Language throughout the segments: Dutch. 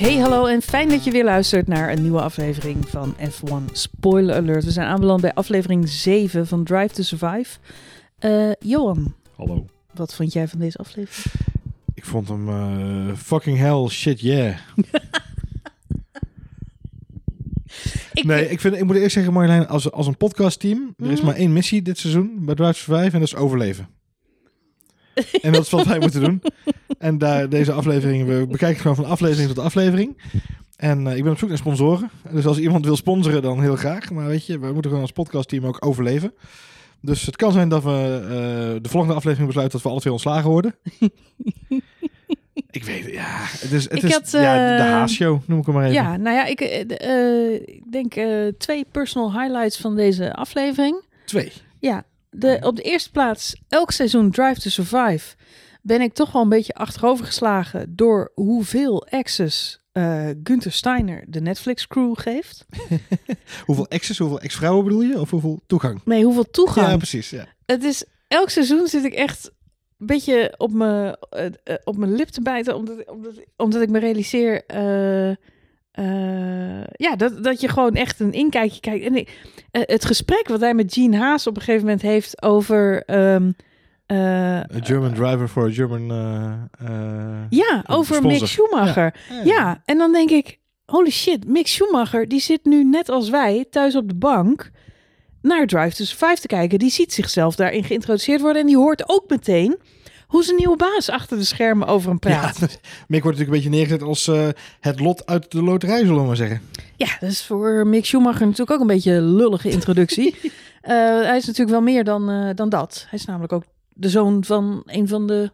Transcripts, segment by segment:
Hey, hallo en fijn dat je weer luistert naar een nieuwe aflevering van F1 Spoiler Alert. We zijn aanbeland bij aflevering 7 van Drive to Survive. Eh, Johan, Hallo. wat vond jij van deze aflevering? Ik vond hem eh, fucking hell, shit yeah. Ik, Nee, ik, vind, ik moet eerst zeggen Marjolein, als, als een podcastteam, er is Mhm. maar één missie dit seizoen bij Drive to Survive en dat is overleven. en dat is wat wij moeten doen. En daar, deze aflevering, we bekijken gewoon van aflevering tot aflevering. En eh, ik ben op zoek naar sponsoren. Dus als iemand wil sponsoren, dan heel graag. Maar weet je, we moeten gewoon als podcastteam ook overleven. Dus het kan zijn dat we eh, de volgende aflevering besluiten dat we alle twee ontslagen worden. ik weet het, ja. Het is, het Ik is had, ja, de eh, haasshow, noem ik hem maar even. ja, nou ja, ik, eh, eh, ik denk eh, twee personal highlights van deze aflevering. Twee. Ja, de, op de eerste plaats, elk seizoen Drive to Survive ben ik toch wel een beetje achterover geslagen door hoeveel access eh Gunther Steiner de Netflix crew geeft. Hoeveel exes, hoeveel ex-vrouwen bedoel je? Of hoeveel toegang? Nee, hoeveel toegang. Ja, precies. Ja. Het is elk seizoen zit ik echt een beetje op mijn, eh, eh, op mijn lip te bijten, omdat, omdat, omdat ik me realiseer. eh, eh, ja, dat, dat je gewoon echt een inkijkje kijkt. En ik, eh, het gesprek wat hij met Gene Haas op een gegeven moment heeft over. ehm, eh, A German driver for a German... eh, eh, ja, over sponsor. Mick Schumacher. Ja. en dan denk ik, holy shit, Mick Schumacher, die zit nu net als wij thuis op de bank naar Drive to Survive te kijken. Die ziet zichzelf daarin geïntroduceerd worden en die hoort ook meteen hoe zijn nieuwe baas achter de schermen over hem Ja, praat. Mick wordt natuurlijk een beetje neergezet als eh, het lot uit de loterij, zullen we maar zeggen. Ja, dat is voor Mick Schumacher natuurlijk ook een beetje een lullige introductie. Eh, hij is natuurlijk wel meer dan, eh, dan dat. Hij is namelijk ook de zoon van een van de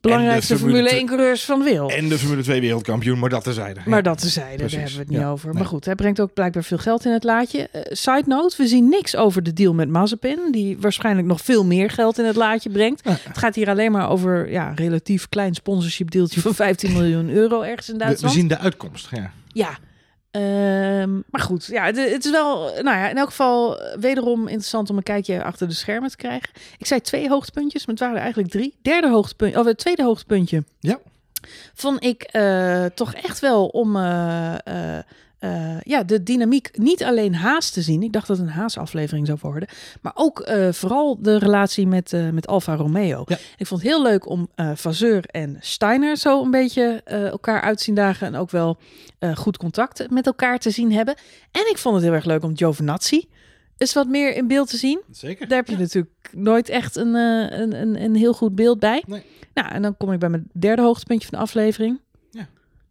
belangrijkste Formule Formule twee- 1 coureurs van de wereld. En de Formule 2 wereldkampioen, maar dat terzijde. Maar Ja. dat tezijde, daar Precies. hebben we het niet Ja, over. nee. Maar goed, hij brengt ook blijkbaar veel geld in het laadje. Eh, side note, we zien niks over de deal met Mazepin... die waarschijnlijk nog veel meer geld in het laadje brengt. Ja. Het gaat hier alleen maar over ja, een relatief klein sponsorship deeltje van 15 miljoen euro ergens in We, we Duitsland. zien de uitkomst. Ja. Ja. Ehm, maar goed, ja, het, het is wel, nou ja, in elk geval eh, wederom interessant om een kijkje achter de schermen te krijgen. Ik zei twee hoogtepuntjes, maar het waren er eigenlijk drie. Derde hoogtepuntje, of het tweede hoogtepuntje. Ja. Vond ik eh, toch echt wel om eh, eh, eh, ja, de dynamiek niet alleen Haas te zien. Ik dacht dat het een Haas-aflevering zou worden. Maar ook eh, vooral de relatie met, eh, met Alfa Romeo. Ja. Ik vond het heel leuk om Vazeur en Steiner zo een beetje elkaar uit te zien dagen. En ook wel goed contact met elkaar te zien hebben. En ik vond het heel erg leuk om Giovinazzi eens wat meer in beeld te zien. Zeker. Daar heb je natuurlijk nooit echt een, een, een, een heel goed beeld bij. Nee. Nou, en dan kom ik bij mijn derde hoogtepuntje van de aflevering.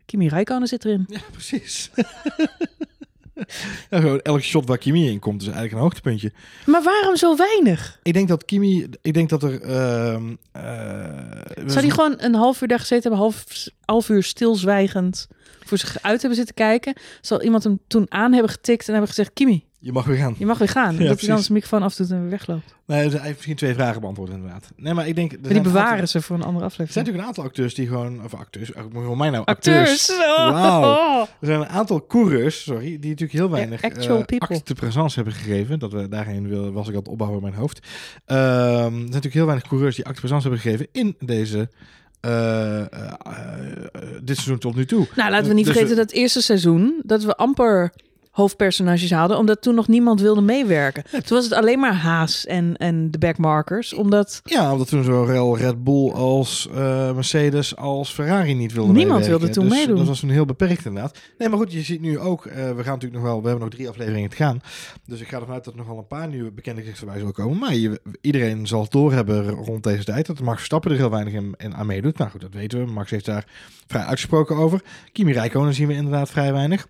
Kimi Räikkönen zit erin. Ja, precies. ja, gewoon elk shot waar Kimi in komt is eigenlijk een hoogtepuntje. Maar waarom zo weinig? Ik denk dat Kimi... Ik denk dat er... ehm eh, Zou die gewoon een half uur daar gezeten hebben, half, half uur stilzwijgend voor zich uit hebben zitten kijken? Zal iemand hem toen aan hebben getikt en hebben gezegd, Kimi, Je mag weer gaan. je mag weer gaan. Ja, dat hij dan zijn microfoon afdoet en weer wegloopt. Nee, hij heeft misschien twee vragen beantwoord inderdaad. Nee, maar ik denk... Maar die bewaren aantal- ze voor een andere Er zijn aflevering. natuurlijk een aantal acteurs die gewoon... Of acteurs, eh, voor mij nou Acteurs! Oh. Wauw. Er zijn een aantal coureurs, sorry, die natuurlijk heel weinig Ja, actual eh, acte de présence hebben gegeven. Dat we daarheen wil, was ik aan het opbouwen in mijn hoofd. Ehm, er zijn natuurlijk heel weinig coureurs die acte de présence hebben gegeven in deze eh, eh, eh, dit seizoen tot nu toe. Nou, laten we niet Dus vergeten dat eerste seizoen, dat we amper hoofdpersonages hadden, omdat toen nog niemand wilde meewerken. Toen was het alleen maar Haas en, en de backmarkers, omdat Ja, omdat toen zowel Red Bull als eh, Mercedes als Ferrari niet wilden Niemand meewerken. wilde toen dus meedoen. Dat was toen heel beperkt inderdaad. Nee, maar goed, je ziet nu ook, eh, we gaan natuurlijk nog wel, we hebben nog drie afleveringen te gaan. Dus ik ga ervan uit dat er nog wel een paar nieuwe bekende gezichten bij zullen komen. Maar je, iedereen zal het doorhebben rond deze tijd. Dat Max Verstappen er heel weinig in, in aan meedoet. Nou goed, dat weten we. Max heeft daar vrij uitgesproken over. Kimi Räikkönen zien we inderdaad vrij weinig.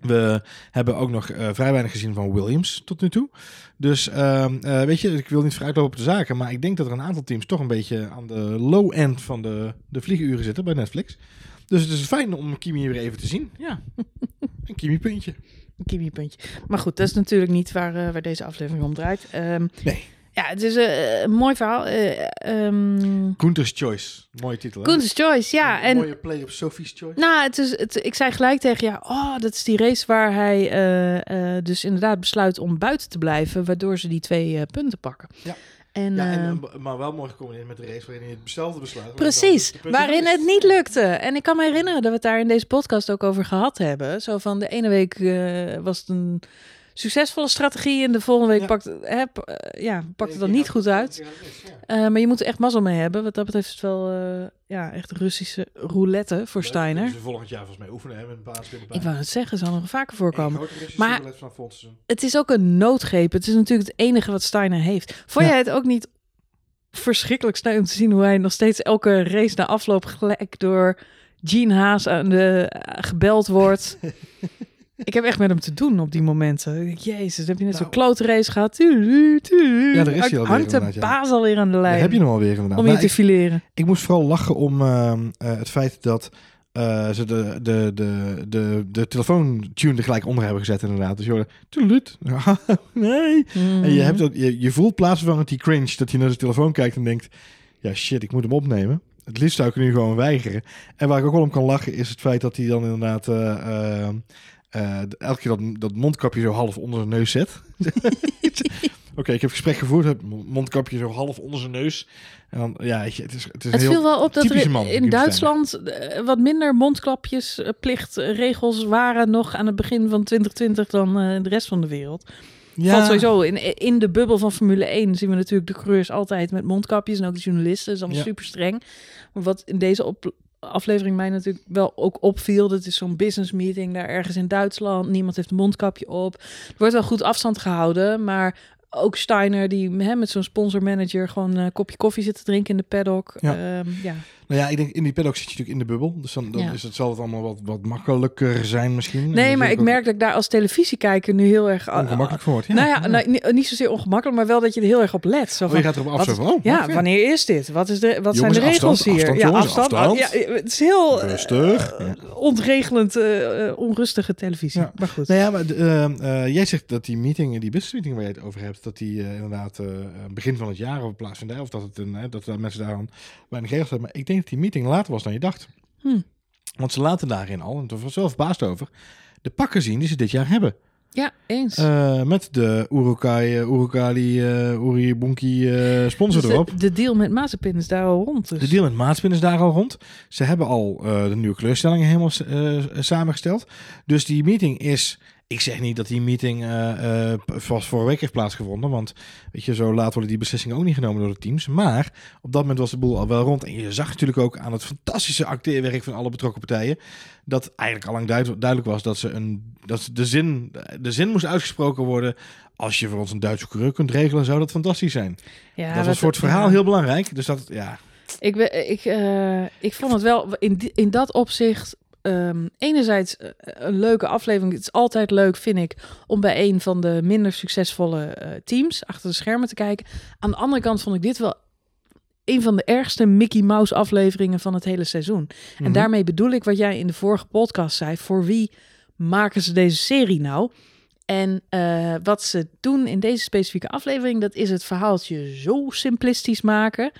We hebben ook nog eh, vrij weinig gezien van Williams tot nu toe. Dus ehm, eh, weet je, ik wil niet vooruitlopen op de zaken, maar ik denk dat er een aantal teams toch een beetje aan de low end van de, de vlieguren zitten bij Netflix. Dus het is fijn om Kimi weer even te zien. Ja, een Kimi-puntje. een Kimi-puntje. Maar goed, dat is natuurlijk niet waar, eh, waar deze aflevering om draait. Ehm, Nee. Ja, het is eh, een mooi verhaal. Ehm Gunther's Choice. Mooie titel. Koen's Choice, ja. Een En mooie play op Sophie's Choice. Nou, het is, het, ik zei gelijk tegen ja, oh, dat is die race waar hij eh, dus inderdaad besluit om buiten te blijven, waardoor ze die twee punten pakken. Ja. En, Ja, en, eh, maar wel mooi gecombineerd met de race waarin je hetzelfde besluit. Precies, waarin het niet lukte. En ik kan me herinneren dat we het daar in deze podcast ook over gehad hebben. Zo van de ene week was het een succesvolle strategie en de volgende week Ja. pakt, hè, p- eh, ja, pakt het dan niet goed uit. Eh, maar je moet er echt mazzel mee hebben. Wat dat betreft is het wel eh, ja, echt Russische roulette voor Steiner. Dus volgend jaar volgens mij oefenen hè, met een baanspinnen bij. Ik wou het zeggen, zal nog vaker voorkomen. Maar-. Het is ook een noodgreep. Het is natuurlijk het enige wat Steiner heeft. Vond Ja. jij het ook niet verschrikkelijk sneu om te zien hoe hij nog steeds elke race na afloop gelijk door Gene Haas aan de gebeld wordt? Ik heb echt met hem te doen op die momenten. Jezus, heb je net zo'n Nou. klote race gehad? Tudu, tudu. Ja, daar is hij alweer Hangt de ja. baas alweer aan de lijn heb je hem alweer inderdaad. om je Nou, te fileren. ik moest vooral lachen om ehm, eh, het feit dat eh, ze de, de, de, de, de telefoontune er gelijk onder hebben gezet inderdaad. Dus je hoorde... nee. En je, hebt ook, je, je voelt plaatsvervangend die cringe dat je naar de telefoon kijkt en denkt... Ja, shit, ik moet hem opnemen. Het liefst zou ik nu gewoon weigeren. En waar ik ook wel om kan lachen is het feit dat hij dan inderdaad... eh, eh, elke keer dat, dat mondkapje zo half onder zijn neus zet. Oké, ik heb gesprek gevoerd, heb mondkapje zo half onder zijn neus. En dan, ja, het is, het is Het heel... viel wel op dat er man, in Duitsland eh, wat minder mondklapjes, eh, waren nog aan het begin van 2020 dan de rest van de wereld. ja, Valt sowieso in, in de bubbel van Formule 1 zien we natuurlijk de coureurs altijd met mondkapjes en ook de journalisten. Dat is allemaal Ja. super streng. Maar wat in deze op aflevering mij natuurlijk wel ook opviel, dat is zo'n business meeting daar ergens in Duitsland. Niemand heeft een mondkapje op. Er wordt wel goed afstand gehouden, maar ook Steiner die hè, met zo'n sponsormanager gewoon een kopje koffie zit te drinken in de paddock. Ja. Ja, ja. Nou ja, ik denk in die paddock zit je natuurlijk in de bubbel. Dus dan, dan Ja. is het, zal het allemaal wat, wat makkelijker zijn misschien. En Nee, maar ik ook merk dat ik daar als televisiekijker nu heel erg... ongemakkelijk voor wordt. Ja. Nou ja, nou, niet, zozeer ongemakkelijk, maar wel dat je er heel erg op let. Zo Oh, je gaat erop af wat zo is- van, oh, ja, wanneer is dit? Wat, is de, wat zijn de regels afstand, hier? afstand, ja, afstand. afstand. Ja, het is heel eh, Rustig. eh, Ja. ontregelend, eh, eh, onrustige televisie. Maar goed. Nou ja, maar eh, eh, jij zegt dat die meeting, die business meeting waar je het over hebt, dat die eh, inderdaad eh, begin van het jaar of plaatsvindt, of dat, het een, hè, dat mensen daar aan weinig regels hebben. Maar ik denk dat die meeting later was dan je dacht. Hm. Want ze laten daarin al, en daar was wel verbaasd over, de pakken zien die ze dit jaar hebben. Ja, eens. Eh, met de Urukai, uh, Urukali, uh, Uri Bunki eh, sponsor Dus erop. de, de deal met Mazepin is daar al rond. Dus. De deal met Maatspin is daar al rond. Ze hebben al eh, de nieuwe kleurstellingen helemaal eh, samengesteld. Dus die meeting is... Ik zeg niet dat die meeting eh, pas vorige week heeft plaatsgevonden. Want weet je, zo laat worden die beslissingen ook niet genomen door de teams. Maar op dat moment was de boel al wel rond. En je zag natuurlijk ook aan het fantastische acteerwerk van alle betrokken partijen. Dat eigenlijk al lang duid- duidelijk was dat, ze een, dat de, zin, de zin moest uitgesproken worden. Als je voor ons een Duitse coureur kunt regelen, zou dat fantastisch zijn. ja, dat was voor het verhaal ja. heel belangrijk. Dus dat, ja, Ik, ben, ik, eh, ik vond het wel in, die- in dat opzicht. Ehm, enerzijds eh, een leuke aflevering. Het is altijd leuk, vind ik, om bij een van de minder succesvolle eh, teams achter de schermen te kijken. Aan de andere kant vond ik dit wel een van de ergste Mickey Mouse afleveringen van het hele seizoen. En Mhm. daarmee bedoel ik wat jij in de vorige podcast zei. Voor wie maken ze deze serie nou? En eh, wat ze doen in deze specifieke aflevering, dat is het verhaaltje zo simplistisch maken.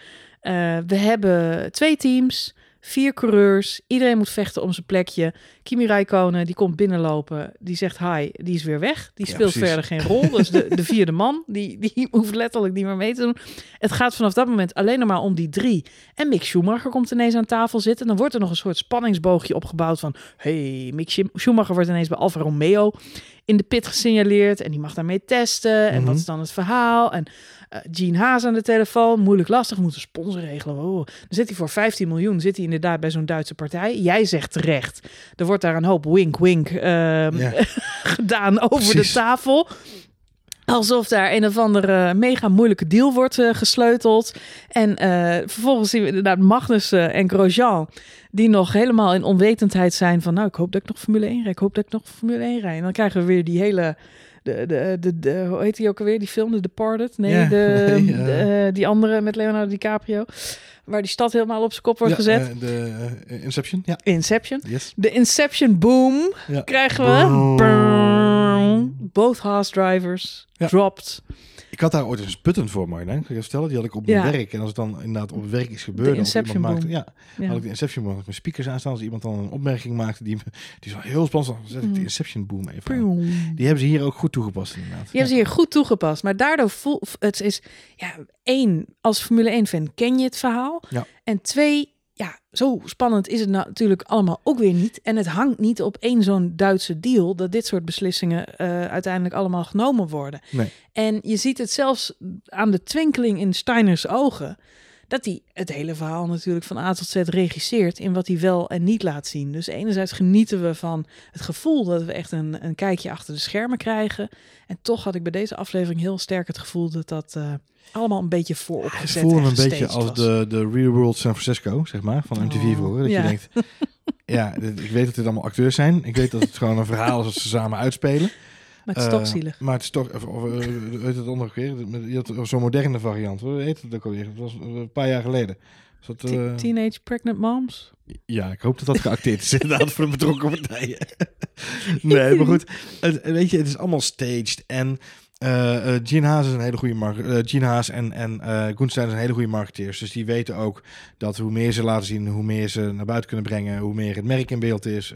We hebben twee teams, vier coureurs. Iedereen moet vechten om zijn plekje. Kimi Räikkönen, die komt binnenlopen. Die zegt hi, die is weer weg. Die Ja, speelt precies. verder geen rol. Dus de, de vierde man, die, die hoeft letterlijk niet meer mee te doen. Het gaat vanaf dat moment alleen nog maar om die drie. En Mick Schumacher komt ineens aan tafel zitten. Dan wordt er nog een soort spanningsboogje opgebouwd van... hey, Mick Schumacher wordt ineens bij Alfa Romeo in de pit gesignaleerd. En die mag daarmee testen. En Mhm. wat is dan het verhaal? En eh Gene Haas aan de telefoon. Moeilijk lastig, moet een sponsor regelen. Oh. Dan zit hij voor 15 miljoen, zit hij inderdaad bij zo'n Duitse partij. Jij zegt terecht, er wordt daar een hoop wink-wink ehm, Ja. gedaan over Precies. de tafel. Alsof daar een of andere mega moeilijke deal wordt eh, gesleuteld. En eh, vervolgens zien we inderdaad Magnussen en Grosjean... die nog helemaal in onwetendheid zijn van... nou, ik hoop dat ik nog Formule 1 rijd. Ik hoop dat ik nog Formule 1 rijd. En dan krijgen we weer die hele... De, de, de, de, hoe heet die ook alweer? Die film, The Departed? Nee, Ja, de, de, eh, die andere met Leonardo DiCaprio. Waar die stad helemaal op zijn kop wordt Ja, gezet. eh, de eh, Inception, ja. Inception. Yes. De Inception boom krijgen we. Boom. Boom. Both Haas drivers Ja. dropped. Ik had daar ooit eens een putten voor. Kan ik je vertellen? Die had ik op mijn Ja. werk. En als het dan inderdaad op het werk iets gebeurde... De of Inception maakte, ja, Ja. had ik de Inception boom. Had ik mijn speakers aanstaan. Als iemand dan een opmerking maakte die, die zo heel spannend was, dan zet ik de Mm. Inception boom even aan. Die hebben ze hier ook goed toegepast inderdaad. Die hebben ze hier goed toegepast. Maar daardoor voel het is ja, één, als Formule 1 fan ken je het verhaal. Ja. En twee, ja, zo spannend is het nou natuurlijk allemaal ook weer niet. En het hangt niet op één zo'n Duitse deal dat dit soort beslissingen eh, uiteindelijk allemaal genomen worden. Nee. En je ziet het zelfs aan de twinkeling in Steiners ogen. Dat hij het hele verhaal natuurlijk van A tot Z regisseert in wat hij wel en niet laat zien. Dus enerzijds genieten we van het gevoel dat we echt een, een kijkje achter de schermen krijgen. En toch had ik bij deze aflevering heel sterk het gevoel dat dat eh, allemaal een beetje Het vooropgezet voelde en een beetje als was. de, de Real World San Francisco, zeg maar, van MTV Oh, vroeger. Dat ja. je denkt, ja, ik weet dat dit allemaal acteurs zijn. Ik weet dat het gewoon een verhaal is dat ze samen uitspelen. Maar het is toch Eh, zielig. Maar het is toch, of, of heet het andere keer? Je had zo'n moderne variant. Hoe heet het ook alweer? Dat was een paar jaar geleden. Dat, eh, Teenage Pregnant Moms? ja, ik hoop dat dat geacteerd is inderdaad voor de betrokken partijen. nee, maar goed. Het, weet je, het is allemaal staged. En eh eh, Gene Haas is een hele goede mark eh, Gene Haas en, en Goenstein zijn hele goede marketeers. Dus die weten ook dat hoe meer ze laten zien, hoe meer ze naar buiten kunnen brengen, hoe meer het merk in beeld is.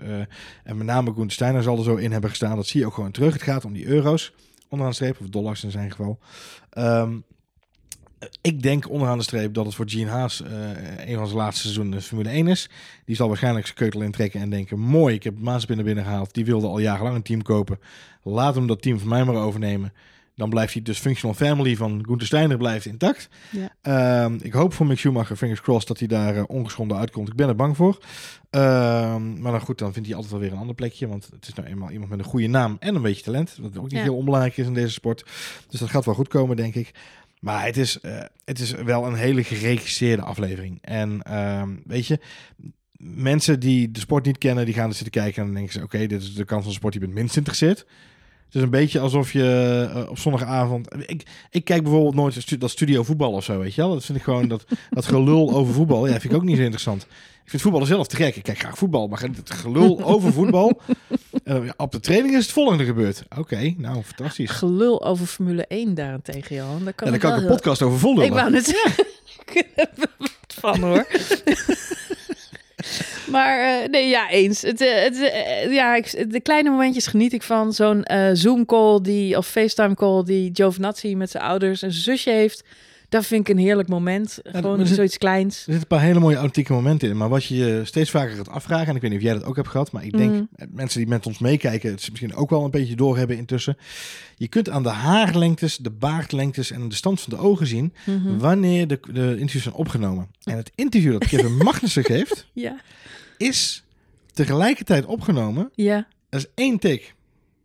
En met name Goenstein zal er zo in hebben gestaan. Dat zie je ook gewoon terug. Het gaat om die euro's onderaan of dollars in zijn geval. Ehm, ik denk onderaan de streep dat het voor Gene Haas eh, een van zijn laatste seizoenen Formule 1 is. Die zal waarschijnlijk zijn keutel intrekken en denken... mooi, ik heb Maansbinnen binnengehaald. Die wilde al jarenlang een team kopen. Laat hem dat team van mij maar overnemen. Dan blijft die dus functional family van Gunther Steiner blijft intact. Ja. Ehm, ik hoop voor Mick Schumacher, fingers crossed, dat hij daar eh, ongeschonden uitkomt. Ik ben er bang voor. Ehm, maar dan goed, dan vindt hij altijd wel weer een ander plekje. Want het is nou eenmaal iemand met een goede naam en een beetje talent. Wat ook niet Ja. heel onbelangrijk is in deze sport. Dus dat gaat wel goed komen, denk ik. Maar het is, eh, het is wel een hele geregisseerde aflevering. En ehm, weet je, mensen die de sport niet kennen, die gaan er zitten kijken en dan denken ze: oké, dit is de kant van de sport die het minst interesseert. Het is een beetje alsof je eh, op zondagavond. Ik, ik kijk bijvoorbeeld nooit stu- dat studio voetbal of zo, weet je wel. Dat vind ik gewoon dat, dat gelul over voetbal. Ja, vind ik ook niet zo interessant. Ik vind voetballen zelf te gek. Ik kijk graag voetbal, maar het gelul over voetbal. Eh, ja, op de training is het volgende gebeurd. Oké, nou fantastisch. Gelul over Formule 1 daarentegen, Johan. Daar kan En dan ik kan ik een heel- podcast over vollullen. Ik wou net zeggen. Ik heb er wat van hoor. maar eh, nee, ja, eens. Het, eh, het, ja, ik, de kleine momentjes geniet ik van. Zo'n Zoom-call die, of FaceTime-call die Giovinazzi met zijn ouders en zijn zusje heeft. Dat vind ik een heerlijk moment. Gewoon zit- zoiets kleins. Er zitten een paar hele mooie authentieke momenten in. Maar wat je je steeds vaker gaat afvragen, en ik weet niet of jij dat ook hebt gehad, maar ik denk Mm. eh, mensen die met ons meekijken, het misschien ook wel een beetje doorhebben intussen. Je kunt aan de haarlengtes, de baardlengtes en de stand van de ogen zien Mhm. wanneer de, de interviews zijn opgenomen. En het interview dat Kevin Magnussen geeft, Ja, is tegelijkertijd opgenomen. ja. Dat is één take.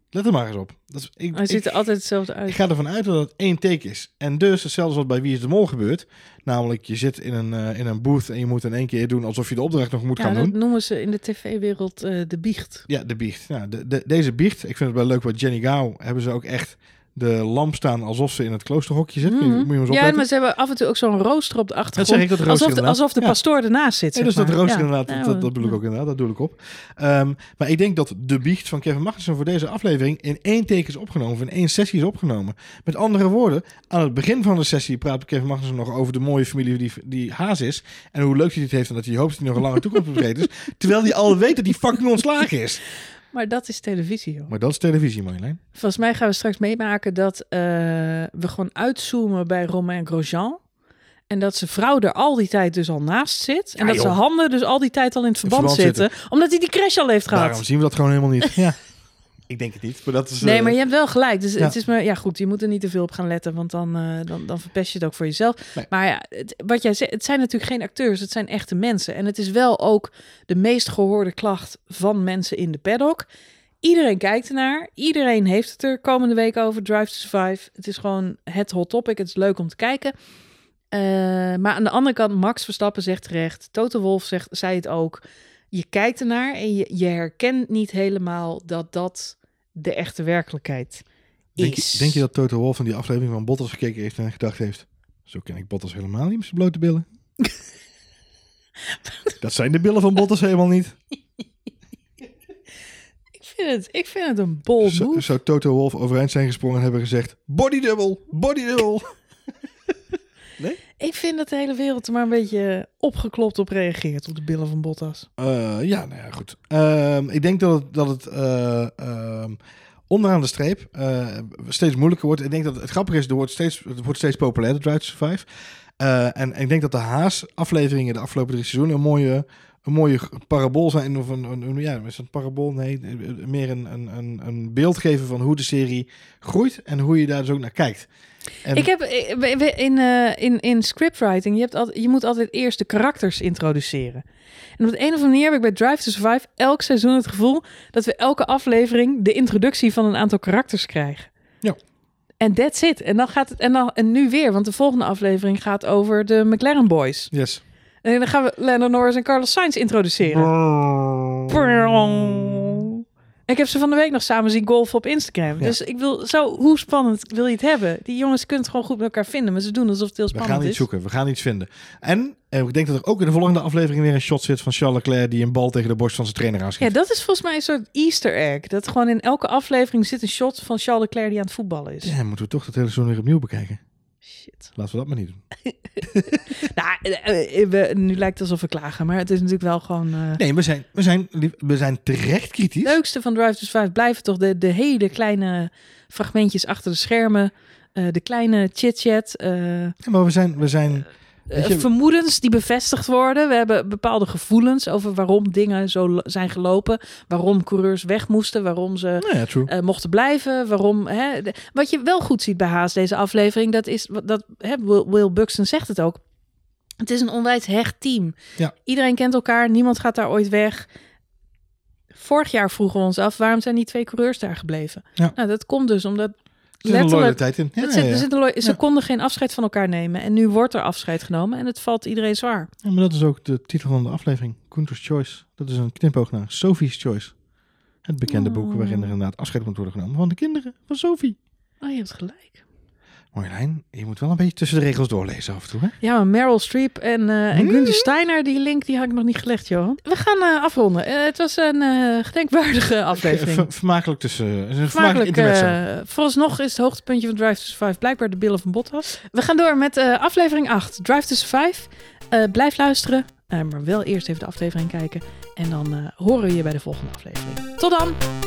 Let er maar eens op. Dat is, ik, Hij ziet er ik- altijd hetzelfde ik uit. ga ervan uit dat het één take is. En dus hetzelfde wat bij Wie is de Mol gebeurt. Namelijk, je zit in een, eh, in een booth en je moet in één keer doen alsof je de opdracht nog moet Ja, gaan dat doen. noemen ze in de tv-wereld eh, de biecht. Ja, de biecht. Ja, de, de, deze biecht, ik vind het wel leuk bij Jenny Gao, hebben ze ook echt de lamp staan alsof ze in het kloosterhokje zit. Moet je- Mhm. Moet je eens Ja, maar ze hebben af en toe ook zo'n rooster op de Dat achtergrond. zeg ik, dat rooster alsof, de, alsof de Ja. pastoor ernaast zit. Ja, dus dat rooster Ja. inderdaad, dat, dat, dat bedoel ik ook inderdaad, dat doe ik op. Ehm, maar ik denk dat de biecht van Kevin Magnussen voor deze aflevering in één teken is opgenomen, of in één sessie is opgenomen. Met andere woorden, aan het begin van de sessie praat Kevin Magnussen nog over de mooie familie die, die Haas is. En hoe leuk hij het heeft en dat hij hoopt dat hij nog een lange toekomst bezet is. Terwijl hij al weet dat hij fucking ontslagen is. Maar dat is televisie, joh. Maar dat is televisie, Marjolein. Volgens mij gaan we straks meemaken dat eh, we gewoon uitzoomen bij Romain Grosjean. En dat zijn vrouw er al die tijd dus al naast zit. En Ja, dat zijn joh. handen dus al die tijd al in het verband, verband zitten, Omdat hij die crash al heeft gehad. Daarom zien we dat gewoon helemaal niet. Ja. Ik denk het niet, maar dat is... Nee, eh, maar je hebt wel gelijk. Dus ja. het is maar ja goed. Je moet er niet te veel op gaan letten, want dan, eh, dan, dan verpest je het ook voor jezelf. Nee. Maar ja, het, wat jij zegt, het zijn natuurlijk geen acteurs, het zijn echte mensen. En het is wel ook de meest gehoorde klacht van mensen in de paddock. Iedereen kijkt ernaar. Iedereen heeft het er komende week over. Drive to Survive. Het is gewoon het hot topic. Het is leuk om te kijken. Eh, maar aan de andere kant, Max Verstappen zegt terecht. Toto Wolf zegt, zei het ook. Je kijkt ernaar en je, je herkent niet helemaal dat dat de echte werkelijkheid denk, is. je, denk je dat Toto Wolff van die aflevering van Bottas gekeken heeft en gedacht heeft... Zo ken ik Bottas helemaal niet met zijn blote billen. dat zijn de billen van Bottas helemaal niet. vind het, ik vind het een move. Zou Toto Wolf overeind zijn gesprongen en hebben gezegd... Body double, body double. Ik vind dat de hele wereld er maar een beetje opgeklopt op reageert op de billen van Bottas. Eh, ja, nou ja, goed. Ehm, ik denk dat het, dat het eh, ehm, onderaan de streep eh, steeds moeilijker wordt. Ik denk dat het grappige is, er wordt steeds, het wordt steeds populairder, Drive to Survive. Eh, en ik denk dat de Haas-afleveringen de afgelopen drie seizoenen een mooie, een mooie parabool zijn. Of een, een, ja, is een parabool? Nee, meer een, een, een beeld geven van hoe de serie groeit en hoe je daar dus ook naar kijkt. En, Ik heb eh, in, eh, in, in scriptwriting, je, hebt altijd, je moet altijd eerst de karakters introduceren. En op de een of andere manier heb ik bij Drive to Survive elk seizoen het gevoel dat we elke aflevering de introductie van een aantal karakters krijgen. Ja. En that's it. En dan gaat het en dan en nu weer, want de volgende aflevering gaat over de McLaren Boys. Yes. En dan gaan we Lando Norris en Carlos Sainz introduceren. Ik heb ze van de week nog samen zien golfen op Instagram. Ja. Dus ik wil zo, hoe spannend wil je het hebben? Die jongens kunnen het gewoon goed met elkaar vinden, maar ze doen alsof het heel We spannend gaan iets is. zoeken, we gaan iets vinden. En eh, ik denk dat er ook in de volgende aflevering weer een shot zit van Charles Leclerc die een bal tegen de borst van zijn trainer Ja, aanschiet. dat is volgens mij een soort Easter egg. Dat gewoon in elke aflevering zit een shot van Charles Leclerc die aan het voetballen is. Ja, moeten we toch dat hele seizoen weer opnieuw bekijken. Shit. Laten we dat maar niet doen. Nou, eh, eh, we, nu lijkt het alsof we klagen, maar het is natuurlijk wel gewoon... eh, Nee, we zijn, we zijn, we zijn terecht kritisch. Het leukste van Drive to Survive blijven toch de, de hele kleine fragmentjes achter de schermen. de kleine chit-chat. Ja, maar we zijn, we zijn je- vermoedens die bevestigd worden. We hebben bepaalde gevoelens over waarom dingen zo zijn gelopen. Waarom coureurs weg moesten. Waarom ze nou ja, eh, mochten blijven. Waarom, hè, de- wat je wel goed ziet bij Haas deze aflevering. Dat is, dat, hè, Will, Will Buxton zegt het ook. Het is een onwijs hecht team. Ja. Iedereen kent elkaar. Niemand gaat daar ooit weg. Vorig jaar vroegen we ons af, waarom zijn die twee coureurs daar gebleven? Ja. Nou, dat komt dus omdat Er zit letterlijk... Ja, ja, er ja. zit een ze konden geen afscheid van elkaar nemen. En nu wordt er afscheid genomen. En het valt iedereen zwaar. Ja, maar dat is ook de titel van de aflevering. Gunther's Choice. Dat is een knipoog naar Sophie's Choice. Het bekende boek Oh. waarin er inderdaad afscheid moet worden genomen van de kinderen van Sophie. Oh, je hebt gelijk. Marjolein, je moet wel een beetje tussen de regels doorlezen af en toe. Hè? Ja, maar Meryl Streep en, eh en Hmm. Gunther Steiner, die link die had ik nog niet gelegd, Johan. We gaan eh, afronden. Eh, het was een gedenkwaardige aflevering. Ver- vermakelijk tussen. Een vermakelijk Vermakelijk, vooralsnog is het hoogtepuntje van Drive to Survive blijkbaar de billen van Bottas. We gaan door met aflevering 8, Drive to Survive. Blijf luisteren, maar wel eerst even de aflevering kijken. En dan horen we je bij de volgende aflevering. Tot dan!